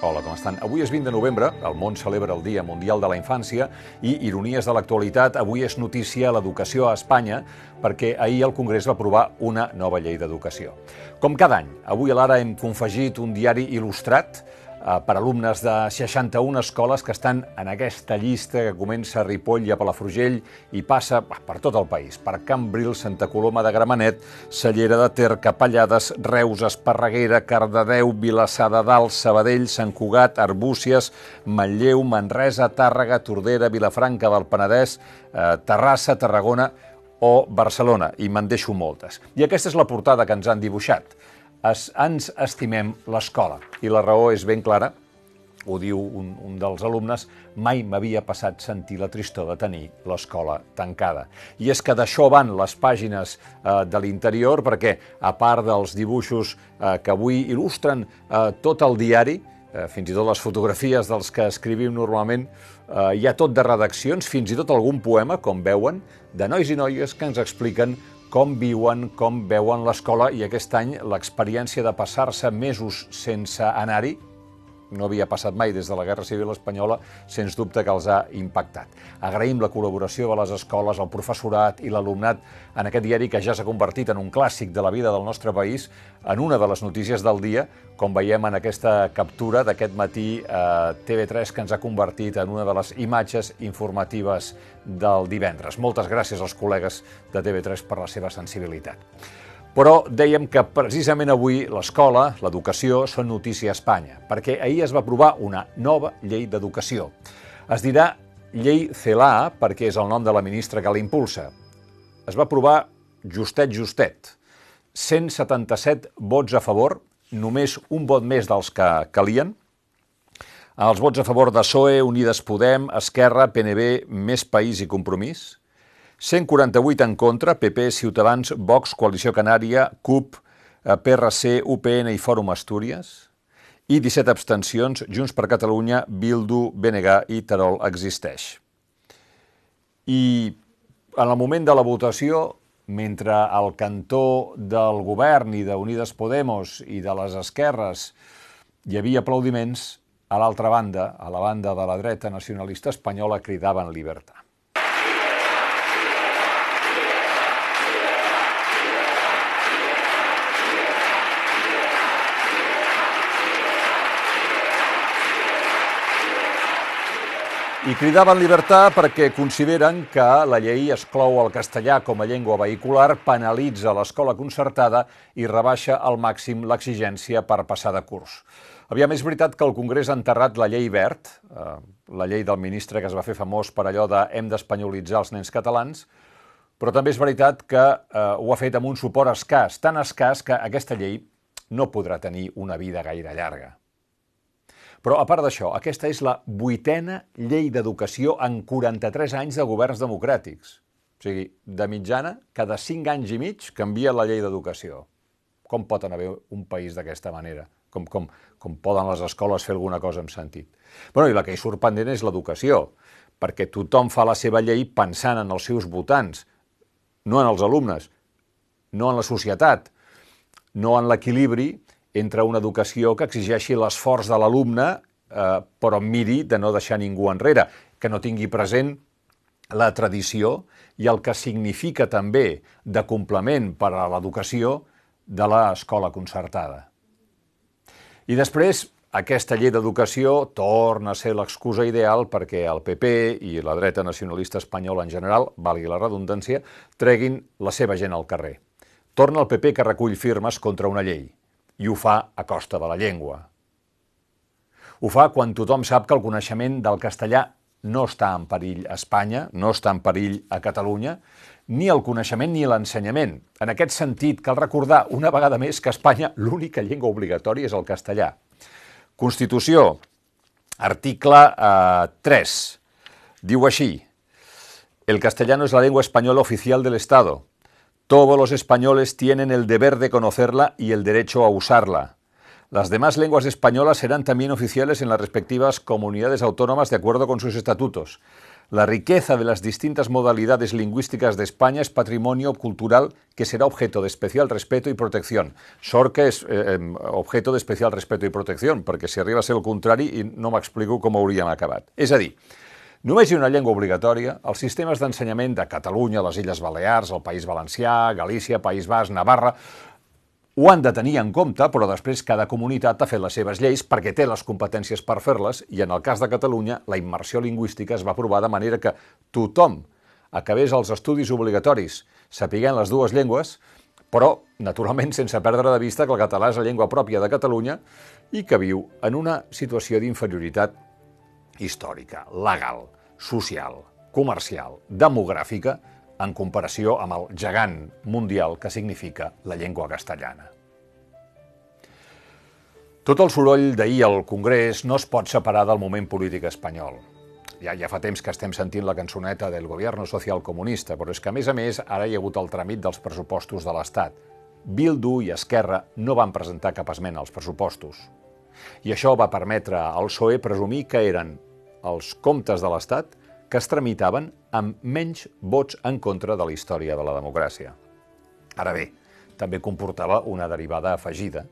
Hola, com estan? Avui és 20 de novembre, el món celebra el Dia Mundial de la Infància i, ironies de l'actualitat, avui és notícia l'educació a Espanya perquè ahir el Congrés va aprovar una nova llei d'educació. Com cada any, avui a l'Ara hem confegit un diari il·lustrat per alumnes de 61 escoles que estan en aquesta llista que comença a Ripoll i a Palafrugell i passa per tot el país, per Cambril, Santa Coloma de Gramenet, Cellera de Ter, Capellades, Reus, Esparreguera, Cardedeu, Vilassar de Dalt, Sabadell, Sant Cugat, Arbúcies, Manlleu, Manresa, Tàrrega, Tordera, Vilafranca del Penedès, eh, Terrassa, Tarragona o Barcelona, i me'n deixo moltes. I aquesta és la portada que ens han dibuixat es, ens estimem l'escola. I la raó és ben clara, ho diu un, un dels alumnes, mai m'havia passat sentir la tristor de tenir l'escola tancada. I és que d'això van les pàgines eh, de l'interior, perquè a part dels dibuixos eh, que avui il·lustren eh, tot el diari, eh, fins i tot les fotografies dels que escrivim normalment, eh, hi ha tot de redaccions, fins i tot algun poema, com veuen, de nois i noies que ens expliquen com viuen, com veuen l'escola i aquest any l'experiència de passar-se mesos sense anar-hi no havia passat mai des de la Guerra Civil Espanyola, sens dubte que els ha impactat. Agraïm la col·laboració de les escoles, el professorat i l'alumnat en aquest diari que ja s'ha convertit en un clàssic de la vida del nostre país, en una de les notícies del dia, com veiem en aquesta captura d'aquest matí eh, TV3 que ens ha convertit en una de les imatges informatives del divendres. Moltes gràcies als col·legues de TV3 per la seva sensibilitat. Però dèiem que precisament avui l'escola, l'educació, són notícia a Espanya, perquè ahir es va aprovar una nova llei d'educació. Es dirà llei CELA perquè és el nom de la ministra que la impulsa. Es va aprovar justet, justet. 177 vots a favor, només un vot més dels que calien. Els vots a favor de PSOE, Unides Podem, Esquerra, PNB, Més País i Compromís – 148 en contra, PP, Ciutadans, Vox, Coalició Canària, CUP, eh, PRC, UPN i Fòrum Astúries, i 17 abstencions, Junts per Catalunya, Bildu, BNG i Terol existeix. I en el moment de la votació, mentre al cantó del govern i d'Unides Podemos i de les esquerres hi havia aplaudiments, a l'altra banda, a la banda de la dreta nacionalista espanyola, cridaven llibertat. I cridaven llibertat perquè consideren que la llei exclou el castellà com a llengua vehicular, penalitza l'escola concertada i rebaixa al màxim l'exigència per passar de curs. Aviam, és veritat que el Congrés ha enterrat la llei verd, eh, la llei del ministre que es va fer famós per allò de hem d'espanyolitzar els nens catalans, però també és veritat que eh, ho ha fet amb un suport escàs, tan escàs que aquesta llei no podrà tenir una vida gaire llarga. Però, a part d'això, aquesta és la vuitena llei d'educació en 43 anys de governs democràtics. O sigui, de mitjana, cada 5 anys i mig canvia la llei d'educació. Com pot anar bé un país d'aquesta manera? Com, com, com poden les escoles fer alguna cosa en sentit? Bueno, I la que hi surt pendent és l'educació, perquè tothom fa la seva llei pensant en els seus votants, no en els alumnes, no en la societat, no en l'equilibri entre una educació que exigeixi l'esforç de l'alumne, eh, però miri de no deixar ningú enrere, que no tingui present la tradició i el que significa també de complement per a l'educació de l'escola concertada. I després, aquesta llei d'educació torna a ser l'excusa ideal perquè el PP i la dreta nacionalista espanyola en general, valgui la redundància, treguin la seva gent al carrer. Torna el PP que recull firmes contra una llei i ho fa a costa de la llengua. Ho fa quan tothom sap que el coneixement del castellà no està en perill a Espanya, no està en perill a Catalunya, ni el coneixement ni l'ensenyament. En aquest sentit, cal recordar una vegada més que a Espanya l'única llengua obligatòria és el castellà. Constitució, article eh, 3, diu així, el castellano es la lengua española oficial del Estado. Todos los españoles tienen el deber de conocerla y el derecho a usarla. Las demás lenguas españolas serán también oficiales en las respectivas comunidades autónomas de acuerdo con sus estatutos. La riqueza de las distintas modalidades lingüísticas de España es patrimonio cultural que será objeto de especial respeto y protección. Sort que és eh, objeto d'especial respeto i protecció, perquè si arriba a ser el contrari no m'explico com hauríem acabat. És a dir, Només hi ha una llengua obligatòria, els sistemes d'ensenyament de Catalunya, les Illes Balears, el País Valencià, Galícia, País Basc, Navarra, ho han de tenir en compte, però després cada comunitat ha fet les seves lleis perquè té les competències per fer-les i en el cas de Catalunya la immersió lingüística es va aprovar de manera que tothom acabés els estudis obligatoris sapiguent les dues llengües, però, naturalment, sense perdre de vista que el català és la llengua pròpia de Catalunya i que viu en una situació d'inferioritat històrica, legal, social, comercial, demogràfica, en comparació amb el gegant mundial que significa la llengua castellana. Tot el soroll d'ahir al Congrés no es pot separar del moment polític espanyol. Ja, ja fa temps que estem sentint la cançoneta del govern social comunista, però és que, a més a més, ara hi ha hagut el tràmit dels pressupostos de l'Estat. Bildu i Esquerra no van presentar cap esmena als pressupostos. I això va permetre al PSOE presumir que eren els comptes de l'Estat que es tramitaven amb menys vots en contra de la història de la democràcia. Ara bé, també comportava una derivada afegida,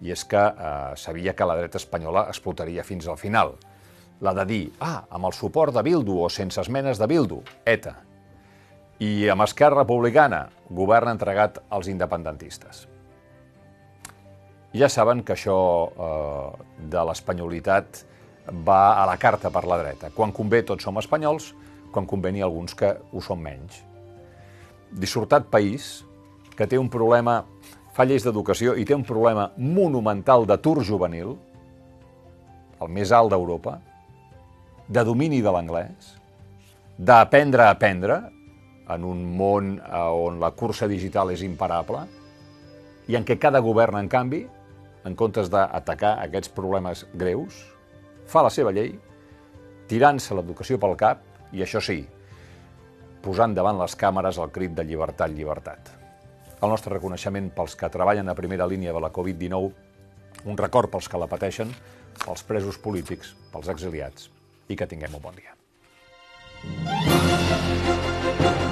i és que eh, sabia que la dreta espanyola explotaria fins al final. La de dir, ah, amb el suport de Bildu o sense esmenes de Bildu, ETA. I amb Esquerra Republicana, govern entregat als independentistes. Ja saben que això eh, de l'espanyolitat va a la carta per la dreta. Quan convé tots som espanyols, quan convé n'hi alguns que ho són menys. Dissortat país que té un problema, fa lleis d'educació i té un problema monumental d'atur juvenil, el més alt d'Europa, de domini de l'anglès, d'aprendre a aprendre en un món eh, on la cursa digital és imparable i en què cada govern, en canvi, en comptes d'atacar aquests problemes greus, fa la seva llei, tirant-se l'educació pel cap i, això sí, posant davant les càmeres el crit de llibertat, llibertat. El nostre reconeixement pels que treballen a primera línia de la Covid-19, un record pels que la pateixen, pels presos polítics, pels exiliats, i que tinguem un bon dia. Thank you.